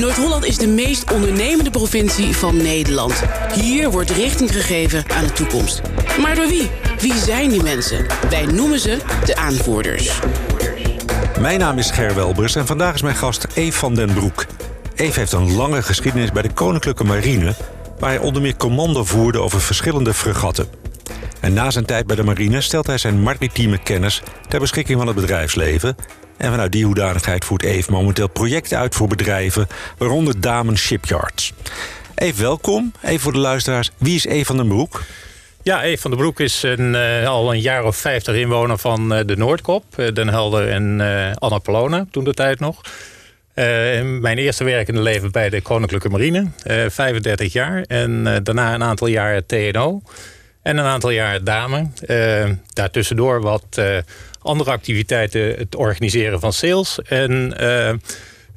Noord-Holland is de meest ondernemende provincie van Nederland. Hier wordt richting gegeven aan de toekomst. Maar door wie? Wie zijn die mensen? Wij noemen ze de aanvoerders. Mijn naam is Ger Welbers en vandaag is mijn gast Eve van den Broek. Eve heeft een lange geschiedenis bij de Koninklijke Marine... waar hij onder meer commando voerde over verschillende fregatten. En na zijn tijd bij de marine stelt hij zijn maritieme kennis... ter beschikking van het bedrijfsleven... En vanuit die hoedanigheid voert Eve momenteel projecten uit voor bedrijven, waaronder Damen Shipyards. Eve, welkom. Even voor de luisteraars. Wie is Eve van den Broek? Ja, Eve van den Broek is een, uh, al een jaar of vijftig inwoner van uh, de Noordkop. Uh, Den Helder en Annapolona, toen de tijd nog. mijn eerste werkende leven bij de Koninklijke Marine. 35 jaar. En daarna een aantal jaar TNO. En een aantal jaar Dame. daartussendoor wat andere activiteiten. Het organiseren van sales. En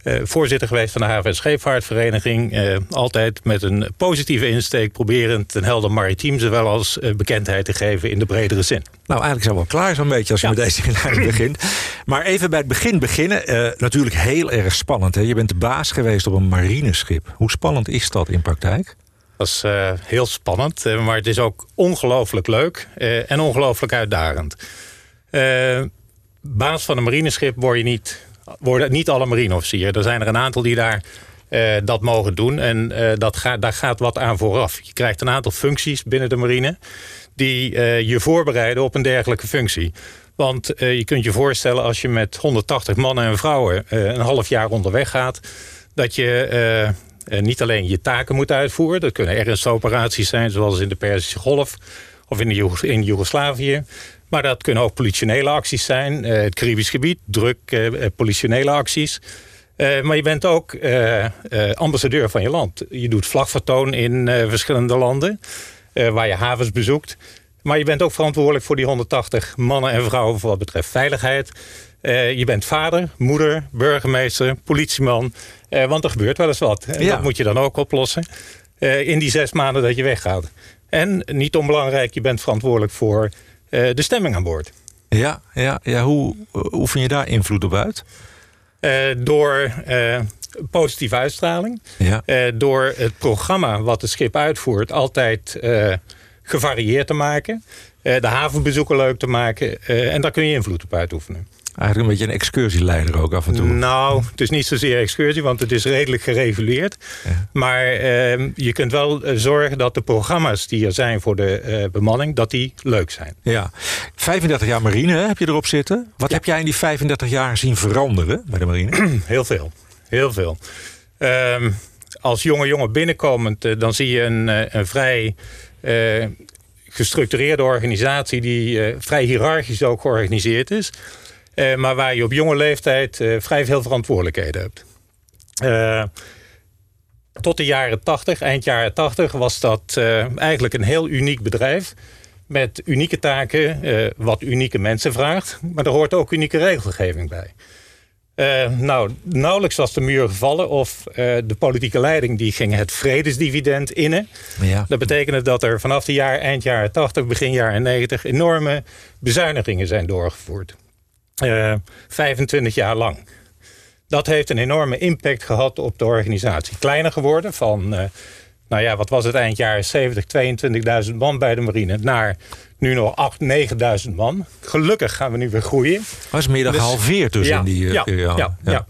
uh, voorzitter geweest van de Haven- Scheepvaartvereniging. Uh, altijd met een positieve insteek proberend ten helder maritiem... zowel als uh, bekendheid te geven in de bredere zin. Nou, eigenlijk zijn we wel klaar zo'n beetje als je met deze inleiding begint. Maar even bij het begin beginnen. natuurlijk heel erg spannend. Hè? Je bent de baas geweest op een marineschip. Hoe spannend is dat in praktijk? Dat is heel spannend, maar het is ook ongelooflijk leuk en ongelooflijk uitdagend. Baas van een marineschip word je niet worden niet alle marineofficieren. Er zijn er een aantal die daar uh, dat mogen doen. En uh, dat gaat, daar gaat wat aan vooraf. Je krijgt een aantal functies binnen de marine... die uh, je voorbereiden op een dergelijke functie. Want je kunt je voorstellen als je met 180 mannen en vrouwen... een half jaar onderweg gaat... dat je niet alleen je taken moet uitvoeren... dat kunnen ernstige operaties zijn... zoals in de Perzische Golf of in, de, in Joegoslavië... Maar dat kunnen ook politionele acties zijn. Uh, het Caribisch gebied, druk uh, politionele acties. Uh, maar je bent ook ambassadeur van je land. Je doet vlagvertoon in verschillende landen. waar je havens bezoekt. Maar je bent ook verantwoordelijk voor die 180 mannen en vrouwen... voor wat betreft veiligheid. je bent vader, moeder, burgemeester, politieman. want er gebeurt wel eens wat. En dat moet je dan ook oplossen. in die zes maanden dat je weggaat. En niet onbelangrijk, je bent verantwoordelijk voor eh, de stemming aan boord. Ja, ja, ja. Hoe oefen je daar invloed op uit? Uh, door uh, positieve uitstraling. Ja. Door het programma wat het schip uitvoert altijd gevarieerd te maken. de havenbezoeken leuk te maken. en daar kun je invloed op uitoefenen. Eigenlijk een beetje een excursieleider ook af en toe. Nou, het is niet zozeer excursie, want het is redelijk gereguleerd. Maar uh, je kunt wel eh, zorgen dat de programma's die er zijn voor de uh, bemanning... dat die leuk zijn. Ja, 35 jaar marine heb je erop zitten. Wat heb jij in die 35 jaar zien veranderen bij de marine? Heel veel, heel veel. Uh, als jonge jongen binnenkomend, uh, dan zie je een, een vrij gestructureerde organisatie... die vrij hiërarchisch ook georganiseerd is... Uh, maar waar je op jonge leeftijd uh, vrij veel verantwoordelijkheden hebt. Uh, tot de jaren 80, eind jaren 80, was dat eigenlijk een heel uniek bedrijf. Met unieke taken, wat unieke mensen vraagt. Maar er hoort ook unieke regelgeving bij. nou, nauwelijks was de muur gevallen of de politieke leiding die ging het vredesdividend innen. Ja. Dat betekende dat er vanaf de jaar, eind jaren 80, begin jaren 90 enorme bezuinigingen zijn doorgevoerd. 25 eh, jaar lang. Dat heeft een enorme impact gehad op de organisatie. Kleiner geworden van, uh, nou ja, wat was het eind jaren 70, 22.000 man bij de marine, naar nu nog 8, 9.000 man. Gelukkig gaan we nu weer groeien. Was meer dan dus, gehalveerd dus in die uh, ja, periode. Ja, ja,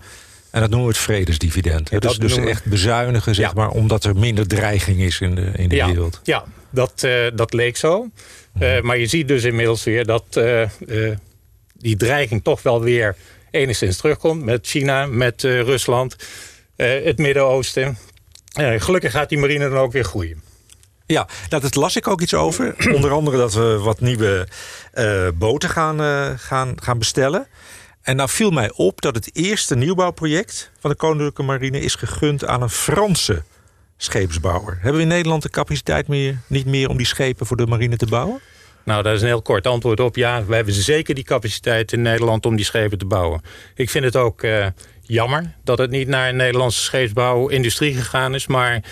En dat noemen we het vredesdividend. Ja, dus dus echt bezuinigen, zeg maar, omdat er minder dreiging is in de, in de wereld. Ja, dat, uh, dat leek zo. Mhm. maar je ziet dus inmiddels weer dat die dreiging toch wel weer enigszins terugkomt. Met China, met uh, Rusland, uh, het Midden-Oosten. Uh, gelukkig gaat die marine dan ook weer groeien. Ja, nou, dat las ik ook iets over. Onder andere dat we wat nieuwe boten gaan, gaan, gaan bestellen. En nou viel mij op dat het eerste nieuwbouwproject van de Koninklijke Marine is gegund aan een Franse scheepsbouwer. Hebben we in Nederland de capaciteit meer, niet meer om die schepen voor de marine te bouwen? Nou, daar is een heel kort antwoord op. Ja, we hebben zeker die capaciteit in Nederland om die schepen te bouwen. Ik vind het ook uh, jammer dat het niet naar een Nederlandse scheepsbouwindustrie gegaan is. Maar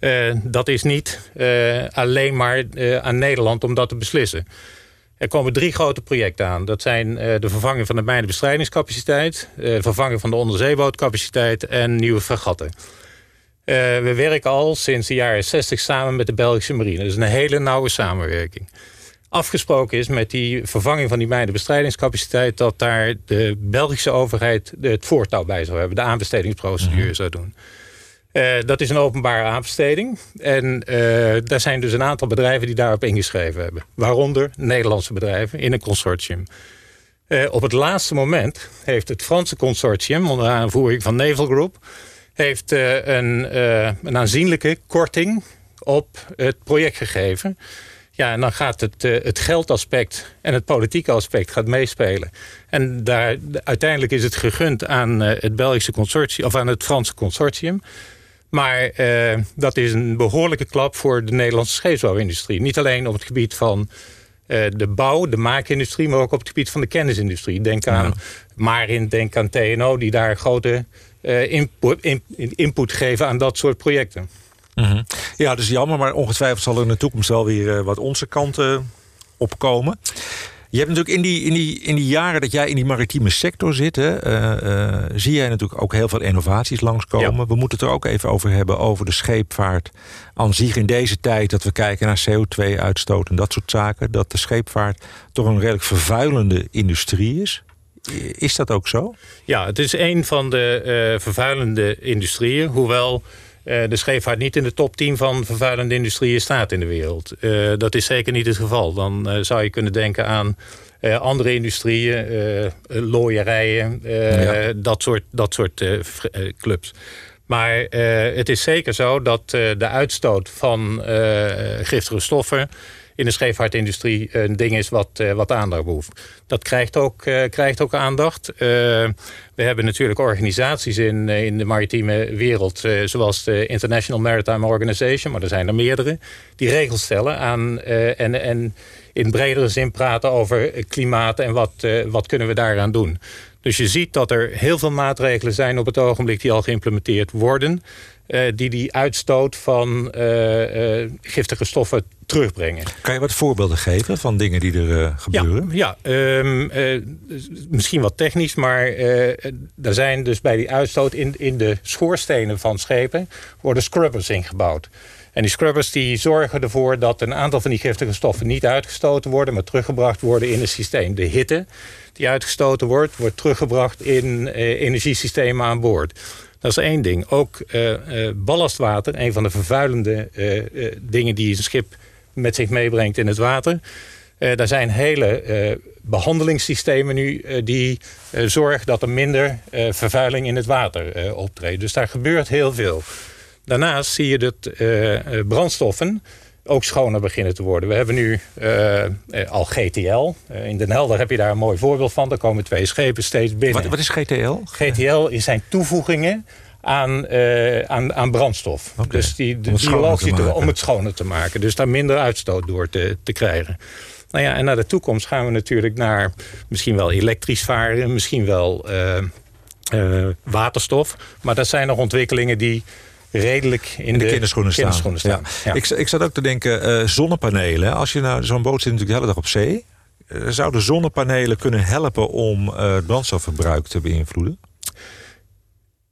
uh, dat is niet uh, alleen maar aan Nederland om dat te beslissen. Er komen drie grote projecten aan. Dat zijn de vervanging van de mijnenbestrijdingscapaciteit... de vervanging van de onderzeebootcapaciteit en nieuwe fregatten. we werken al sinds de jaren 60 samen met de Belgische marine. Dat is een hele nauwe samenwerking afgesproken is met die vervanging van die mijnenbestrijdingscapaciteit... dat daar de Belgische overheid het voortouw bij zou hebben. De aanbestedingsprocedure mhm. zou doen. Uh, dat is een openbare aanbesteding. En uh, daar zijn dus een aantal bedrijven die daarop ingeschreven hebben. Waaronder Nederlandse bedrijven in een consortium. Uh, op het laatste moment heeft het Franse consortium... onder aanvoering van Naval Group... heeft een, een aanzienlijke korting op het project gegeven... Ja, en dan gaat het, uh, het geldaspect en het politieke aspect gaat meespelen. En daar, uiteindelijk is het gegund aan uh, het Belgische consortium, of aan het Franse consortium. Maar uh, dat is een behoorlijke klap voor de Nederlandse scheepsbouwindustrie. Niet alleen op het gebied van de bouw, de maakindustrie, maar ook op het gebied van de kennisindustrie. Denk aan ja. Marin, denk aan TNO, die daar grote input, in, input geven aan dat soort projecten. Mhm. Ja, dat is jammer, maar ongetwijfeld zal er in de toekomst wel weer uh, wat onze kanten opkomen. Je hebt natuurlijk in die, in, die, in die jaren dat jij in die maritieme sector zit, hè, uh, uh, zie jij natuurlijk ook heel veel innovaties langskomen. Ja. We moeten het er ook even over hebben, over de scheepvaart aan zich in deze tijd. Dat we kijken naar CO2-uitstoot en dat soort zaken. Dat de scheepvaart toch een redelijk vervuilende industrie is. Is dat ook zo? Ja, het is een van de vervuilende industrieën. Hoewel uh, de scheepvaart niet in de top 10 van vervuilende industrieën staat in de wereld. Uh, dat is zeker niet het geval. Dan uh, zou je kunnen denken aan andere industrieën, looierijen, ja. dat soort, dat soort clubs. Maar het is zeker zo dat de uitstoot van giftige stoffen in de scheepvaartindustrie een ding is wat, wat aandacht behoeft. Dat krijgt ook, krijgt ook aandacht. We hebben natuurlijk organisaties in, in de maritieme wereld... zoals de International Maritime Organization, maar er zijn er meerdere... die regels stellen aan, en, en in bredere zin praten over klimaat... en wat, wat kunnen we daaraan doen. Dus je ziet dat er heel veel maatregelen zijn op het ogenblik... die al geïmplementeerd worden... Uh, die die uitstoot van uh, uh, giftige stoffen terugbrengen. Kan je wat voorbeelden geven van dingen die er gebeuren? Ja, ja um, misschien wat technisch, maar er zijn dus bij die uitstoot in, in de schoorstenen van schepen worden scrubbers ingebouwd. En die scrubbers die zorgen ervoor dat een aantal van die giftige stoffen niet uitgestoten worden, maar teruggebracht worden in het systeem. De hitte die uitgestoten wordt, wordt teruggebracht in energiesystemen aan boord. Dat is één ding. Ook uh, uh, ballastwater, een van de vervuilende uh, dingen die een schip met zich meebrengt in het water. daar zijn hele behandelingssystemen nu die zorgen dat er minder vervuiling in het water optreedt. Dus daar gebeurt heel veel. Daarnaast zie je dat brandstoffen ook schoner beginnen te worden. We hebben nu uh, al GTL. Uh, in Den Helder heb je daar een mooi voorbeeld van. Er komen twee schepen steeds binnen. Wat, wat is GTL? GTL zijn toevoegingen aan, uh, aan, aan brandstof. Okay. Dus die, de biologische om het schoner te maken. Dus daar minder uitstoot door te, te krijgen. Nou ja, en naar de toekomst gaan we natuurlijk naar misschien wel elektrisch varen, misschien wel waterstof. Maar dat zijn nog ontwikkelingen die redelijk in, in de, de, kinderschoenen, kinderschoenen staan. Ja. Ik, ik zat ook te denken, uh, zonnepanelen. Als je nou, zo'n boot zit natuurlijk de hele dag op zee. Uh, zouden zonnepanelen kunnen helpen om uh, het brandstofverbruik te beïnvloeden?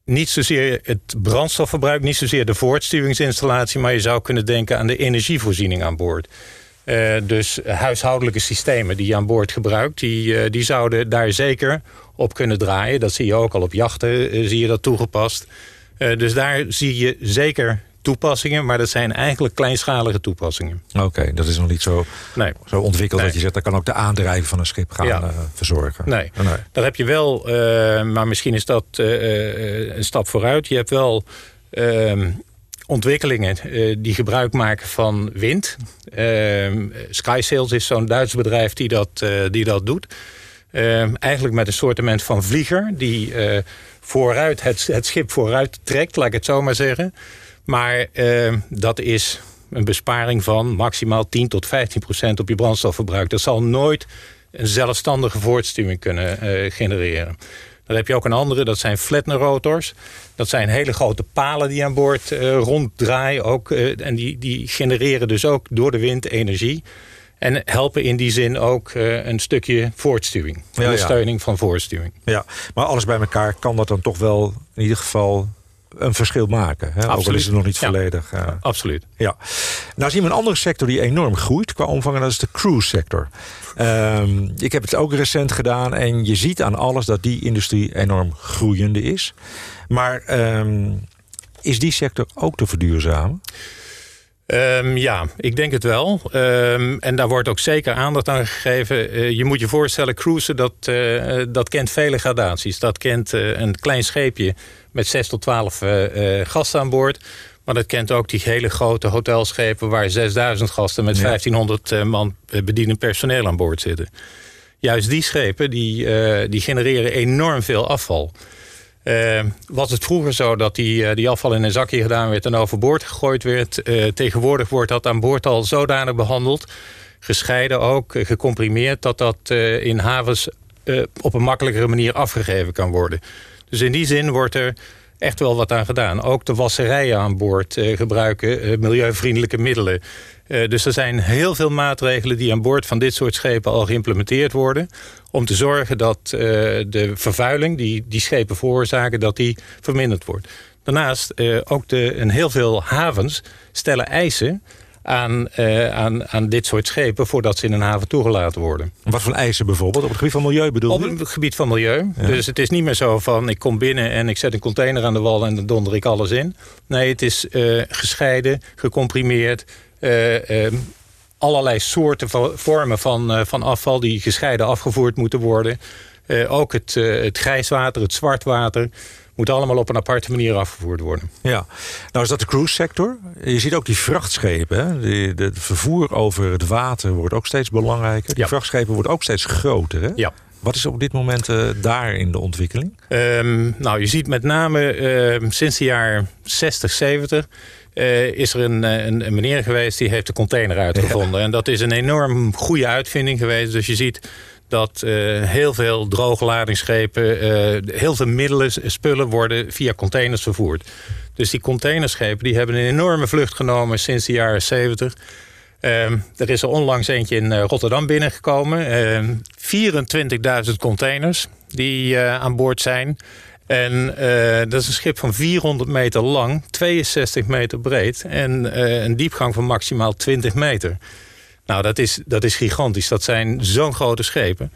Niet zozeer het brandstofverbruik, niet zozeer de voortstuwingsinstallatie... maar je zou kunnen denken aan de energievoorziening aan boord. Uh, dus huishoudelijke systemen die je aan boord gebruikt... Die, uh, die zouden daar zeker op kunnen draaien. Dat zie je ook al op jachten, uh, zie je dat toegepast. Uh, dus daar zie je zeker toepassingen, maar dat zijn eigenlijk kleinschalige toepassingen. Oké, okay, dat is nog niet zo, nee. zo ontwikkeld nee. dat je zegt... dat kan ook de aandrijving van een schip gaan ja. uh, verzorgen. Nee. nee, dat heb je wel, uh, maar misschien is dat een stap vooruit. Je hebt wel ehm, ontwikkelingen die gebruik maken van wind. Ehm, SkySails is zo'n Duits bedrijf die dat, die dat doet. Ehm, eigenlijk met een soortement van vlieger... die vooruit, het, het schip vooruit trekt, laat ik het zo maar zeggen. Maar uh, dat is een besparing van maximaal 10 tot 15 procent op je brandstofverbruik. Dat zal nooit een zelfstandige voortstuwing kunnen uh, genereren. Dan heb je ook een andere, dat zijn flatner rotors. Dat zijn hele grote palen die aan boord uh, ronddraaien. Ook, en die, die genereren dus ook door de wind energie. En helpen in die zin ook uh, een stukje voortstuwing. Ondersteuning ja, ja. van voortstuwing. Ja, maar alles bij elkaar kan dat dan toch wel in ieder geval een verschil maken. Hè? Ook al is het nog niet volledig. Uh, absoluut. Ja. Nou zien we een andere sector die enorm groeit qua omvang. En dat is de cruise sector. Um, ik heb het ook recent gedaan. En je ziet aan alles dat die industrie enorm groeiende is. Maar um, is die sector ook te verduurzamen? Um, ja, ik denk het wel. Um, en daar wordt ook zeker aandacht aan gegeven. Uh, je moet je voorstellen, cruisen, dat, uh, dat kent vele gradaties. Dat kent uh, een klein scheepje met 6 tot 12 gasten aan boord. Maar dat kent ook die hele grote hotelschepen... waar 6000 gasten met ja. 1500 man bedienend personeel aan boord zitten. Juist die schepen die, die genereren enorm veel afval. Uh, was het vroeger zo dat die, uh, die afval in een zakje gedaan werd en overboord gegooid werd. Uh, tegenwoordig wordt dat aan boord al zodanig behandeld, gescheiden ook, gecomprimeerd, dat dat in havens op een makkelijkere manier afgegeven kan worden. Dus in die zin wordt er echt wel wat aan gedaan. Ook de wasserijen aan boord gebruiken milieuvriendelijke middelen. Uh, dus er zijn heel veel maatregelen die aan boord van dit soort schepen al geïmplementeerd worden. Om te zorgen dat de vervuiling die die schepen veroorzaken, dat die verminderd wordt. Daarnaast ook de, en heel veel havens stellen eisen aan, aan, aan dit soort schepen voordat ze in een haven toegelaten worden. Wat voor eisen bijvoorbeeld? Op het gebied van milieu bedoel je? Op het gebied van milieu. Ja. Dus het is niet meer zo van ik kom binnen en ik zet een container aan de wal en dan donder ik alles in. Nee, het is gescheiden, gecomprimeerd, uh, allerlei soorten vormen van, van afval die gescheiden afgevoerd moeten worden. Ook het, het grijswater, het zwartwater moet allemaal op een aparte manier afgevoerd worden. Ja, nou is dat de cruise sector. Je ziet ook die vrachtschepen. Het vervoer over het water wordt ook steeds belangrijker. Die ja. vrachtschepen worden ook steeds groter. Hè? Ja. Wat is op dit moment uh, daar in de ontwikkeling? Um, nou, je ziet met name uh, sinds de jaren 60, 70 uh, is er een, een, een, meneer geweest die heeft de container uitgevonden. Ja. En dat is een enorm goede uitvinding geweest. Dus je ziet dat uh, heel veel drooglaadingsschepen, uh, heel veel middelen, spullen worden via containers vervoerd. Dus die containerschepen die hebben een enorme vlucht genomen sinds de jaren 70. Uh, er is er onlangs eentje in Rotterdam binnengekomen. 24.000 containers die aan boord zijn. En dat is een schip van 400 meter lang, 62 meter breed... en een diepgang van maximaal 20 meter. Nou, dat is, dat is gigantisch. Dat zijn zo'n grote schepen.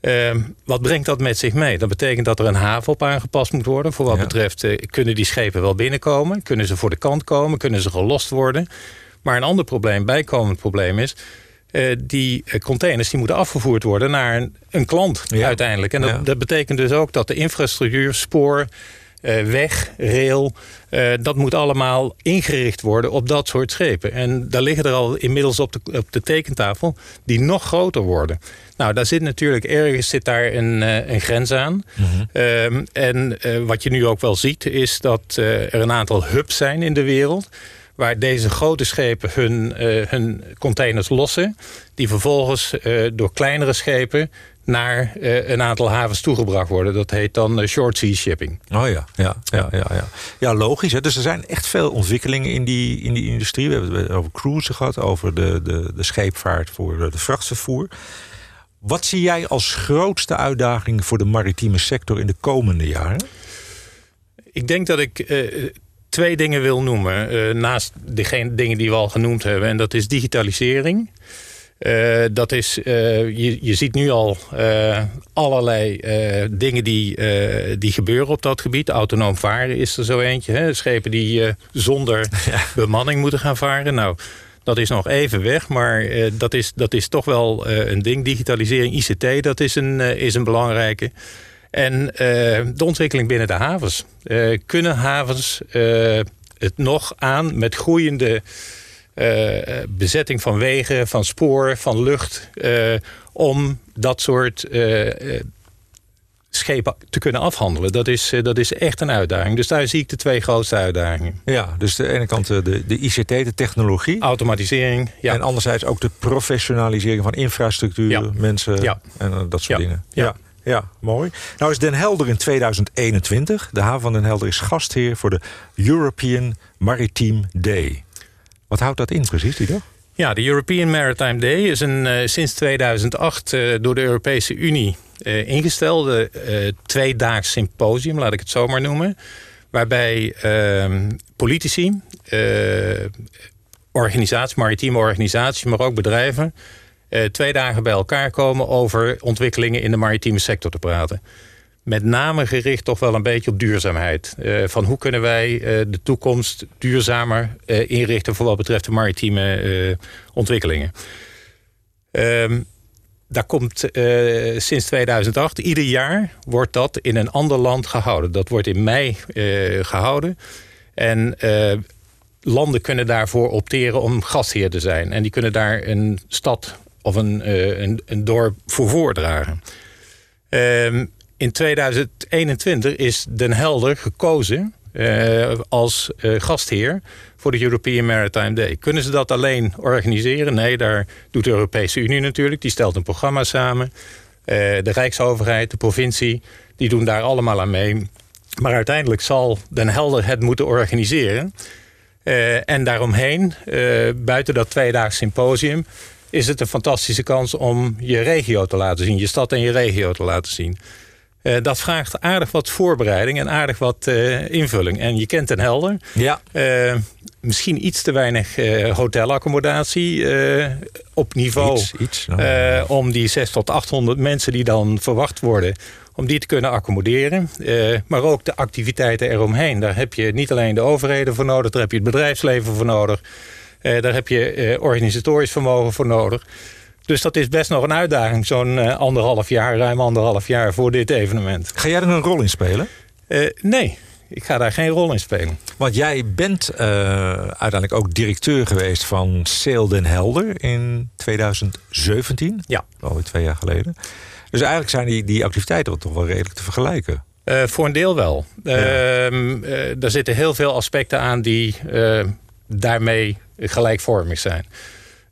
Uh, wat brengt dat met zich mee? Dat betekent dat er een haven op aangepast moet worden. Voor wat ja. betreft, kunnen die schepen wel binnenkomen? Kunnen ze voor de kant komen? Kunnen ze gelost worden? Maar een ander probleem, bijkomend probleem is... Uh, die containers die moeten afgevoerd worden naar een, een klant ja. uiteindelijk. En dat, ja. dat, betekent dus ook dat de infrastructuur, spoor, weg, rail... Uh, dat moet allemaal ingericht worden op dat soort schepen. En daar liggen er al inmiddels op de, op de tekentafel die nog groter worden. Nou, daar zit natuurlijk ergens zit daar een, een grens aan. Mm -hmm. en wat je nu ook wel ziet is dat er een aantal hubs zijn in de wereld waar deze grote schepen hun, uh, hun containers lossen... die vervolgens uh, door kleinere schepen naar uh, een aantal havens toegebracht worden. Dat heet dan short sea shipping. Oh ja, ja, ja, ja, ja. ja logisch. Hè? Dus er zijn echt veel ontwikkelingen in die, in die industrie. We hebben het over cruisen gehad, over de, de, de scheepvaart voor de vrachtvervoer. Wat zie jij als grootste uitdaging voor de maritieme sector in de komende jaren? Ik denk dat ik twee dingen wil noemen. Uh, naast de dingen die we al genoemd hebben. En dat is digitalisering. Uh, dat is, uh, je, je ziet nu al allerlei dingen die, die gebeuren op dat gebied. Autonoom varen is er zo eentje. Hè? Schepen die zonder ja. bemanning moeten gaan varen. Nou, dat is nog even weg, maar dat, is, dat is toch wel een ding. Digitalisering, ICT, dat is een, is een belangrijke. En uh, de ontwikkeling binnen de havens. Uh, kunnen havens uh, het nog aan met groeiende bezetting van wegen, van spoor, van lucht... om dat soort schepen te kunnen afhandelen. Dat is, dat is echt een uitdaging. Dus daar zie ik de twee grootste uitdagingen. Ja, dus de ene kant de, de ICT, de technologie. Automatisering, ja. En anderzijds ook de professionalisering van infrastructuur, ja. mensen ja. en dat soort ja. dingen. Ja. Ja, mooi. Nou is Den Helder in 2021. De haven van Den Helder is gastheer voor de European Maritime Day. Wat houdt dat in precies, die? Ja, de European Maritime Day is een uh, sinds 2008 uh, door de Europese Unie uh, ingestelde tweedaags symposium, laat ik het zo maar noemen. Waarbij ehm, politici, organisaties, maritieme organisaties, maar ook bedrijven... twee dagen bij elkaar komen over ontwikkelingen in de maritieme sector te praten met name gericht toch wel een beetje op duurzaamheid. Uh, van hoe kunnen wij uh, de toekomst duurzamer inrichten... voor wat betreft de maritieme ontwikkelingen. Um, daar komt sinds 2008, ieder jaar wordt dat in een ander land gehouden. Dat wordt in mei gehouden. En landen kunnen daarvoor opteren om gastheer te zijn. En die kunnen daar een stad of een, een, een dorp voor voordragen. Um, in 2021 is Den Helder gekozen uh, als uh, gastheer voor de European Maritime Day. Kunnen ze dat alleen organiseren? Nee, daar doet de Europese Unie natuurlijk. Die stelt een programma samen. De Rijksoverheid, de provincie, die doen daar allemaal aan mee. Maar uiteindelijk zal Den Helder het moeten organiseren. en daaromheen, buiten dat tweedaags symposium... is het een fantastische kans om je regio te laten zien. Je stad en je regio te laten zien. Uh, dat vraagt aardig wat voorbereiding en aardig wat uh, invulling. En je kent Den Helder. Ja. Uh, misschien iets te weinig hotelaccommodatie op niveau. Iets, iets, nou. om die 600 tot 800 mensen die dan verwacht worden om die te kunnen accommoderen. maar ook de activiteiten eromheen. Daar heb je niet alleen de overheden voor nodig, daar heb je het bedrijfsleven voor nodig. Daar heb je organisatorisch vermogen voor nodig. Dus dat is best nog een uitdaging, zo'n uh, anderhalf jaar, ruim anderhalf jaar voor dit evenement. Ga jij er een rol in spelen? Uh, nee, ik ga daar geen rol in spelen. Want jij bent uh, uiteindelijk ook directeur geweest van Sail Den Helder in 2017. Ja. Alweer twee jaar geleden. Dus eigenlijk zijn die, die activiteiten toch wel redelijk te vergelijken. Uh, voor een deel wel. Ja. Ehm, er zitten heel veel aspecten aan die daarmee gelijkvormig zijn.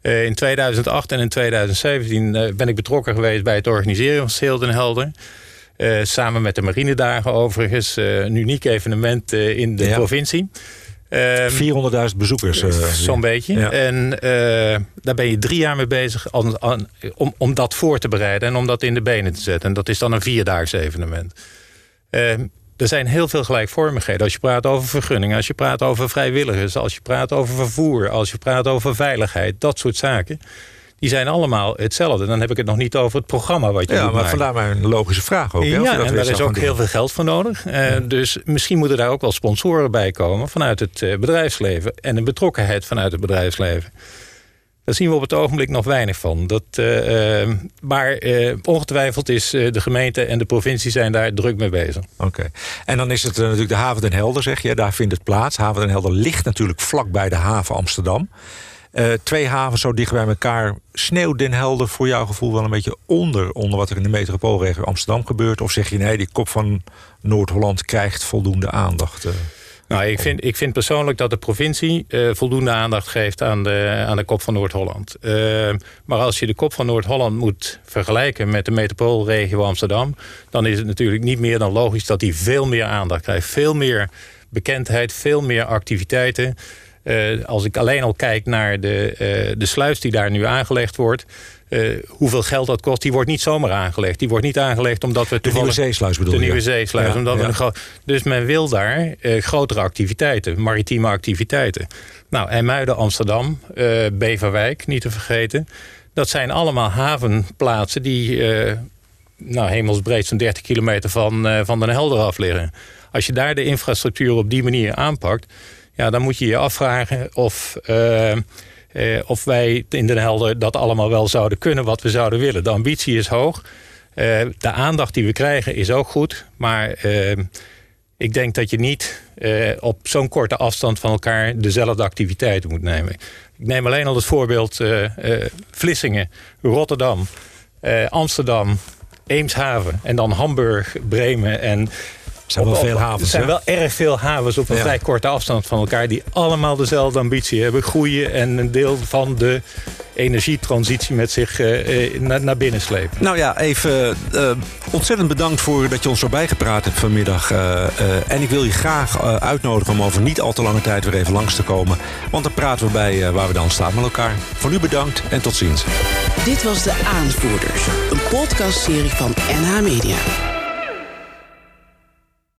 Uh, in 2008 en in 2017 uh, ben ik betrokken geweest bij het organiseren van den Helder. Uh, samen met de Marinedagen overigens. een uniek evenement in de ja. provincie. 400.000 bezoekers. Zo'n beetje. Ja. En daar ben je drie jaar mee bezig om, om, om dat voor te bereiden en om dat in de benen te zetten. En dat is dan een vierdaags evenement er zijn heel veel gelijkvormigheden. Als je praat over vergunningen, als je praat over vrijwilligers... als je praat over vervoer, als je praat over veiligheid... dat soort zaken, die zijn allemaal hetzelfde. Dan heb ik het nog niet over het programma wat je Ja, maar maken. vandaar mijn logische vraag ook. Ja, en daar is ook heel veel geld voor nodig. Uh, ja. Dus misschien moeten daar ook wel sponsoren bij komen... vanuit het uh, bedrijfsleven en een betrokkenheid vanuit het bedrijfsleven. Daar zien we op het ogenblik nog weinig van. Dat, uh, maar uh, ongetwijfeld is de gemeente en de provincie zijn daar druk mee bezig. Oké. En dan is het natuurlijk de haven Den Helder, zeg je. Daar vindt het plaats. Haven Den Helder ligt natuurlijk vlak bij de haven Amsterdam. twee havens zo dicht bij elkaar. Sneeuwt Den Helder voor jouw gevoel wel een beetje onder... onder wat er in de metropoolregio Amsterdam gebeurt? Of zeg je nee, die kop van Noord-Holland krijgt voldoende aandacht? Nou, ik vind, ik vind persoonlijk dat de provincie uh, voldoende aandacht geeft aan de, aan de kop van Noord-Holland. Uh, maar als je de kop van Noord-Holland moet vergelijken met de metropoolregio Amsterdam... dan is het natuurlijk niet meer dan logisch dat die veel meer aandacht krijgt. Veel meer bekendheid, veel meer activiteiten. Uh, als ik alleen al kijk naar de, de sluis die daar nu aangelegd wordt... Uh, hoeveel geld dat kost, die wordt niet zomaar aangelegd. Die wordt niet aangelegd omdat we... De Nieuwe Zeesluis bedoel De? Nieuwe Zeesluis. Ja, omdat ja. we dus men wil daar uh, grotere activiteiten, maritieme activiteiten. Nou, IJmuiden, Amsterdam, uh, Beverwijk, niet te vergeten. Dat zijn allemaal havenplaatsen die nou, hemelsbreed zo'n 30 kilometer van, van Den Helder af liggen. Als je daar de infrastructuur op die manier aanpakt... Ja, dan moet je je afvragen of... Uh, of wij in Den Helder dat allemaal wel zouden kunnen wat we zouden willen. De ambitie is hoog. Uh, de aandacht die we krijgen is ook goed. Maar uh, ik denk dat je niet op zo'n korte afstand van elkaar dezelfde activiteiten moet nemen. Ik neem alleen al het voorbeeld Vlissingen, Rotterdam, Amsterdam, Eemshaven en dan Hamburg, Bremen en zijn wel veel havens. Er zijn hè? wel erg veel havens op een ja. vrij korte afstand van elkaar... die allemaal dezelfde ambitie hebben. Groeien en een deel van de energietransitie met zich uh, naar, naar binnen slepen. Nou ja, even uh, ontzettend bedankt voor dat je ons erbij gepraat hebt vanmiddag. Uh, en ik wil je graag uitnodigen om over niet al te lange tijd weer even langs te komen. Want dan praten we bij waar we dan staan met elkaar. Voor nu bedankt en tot ziens. Dit was De Aanvoerders, een podcastserie van NH Media.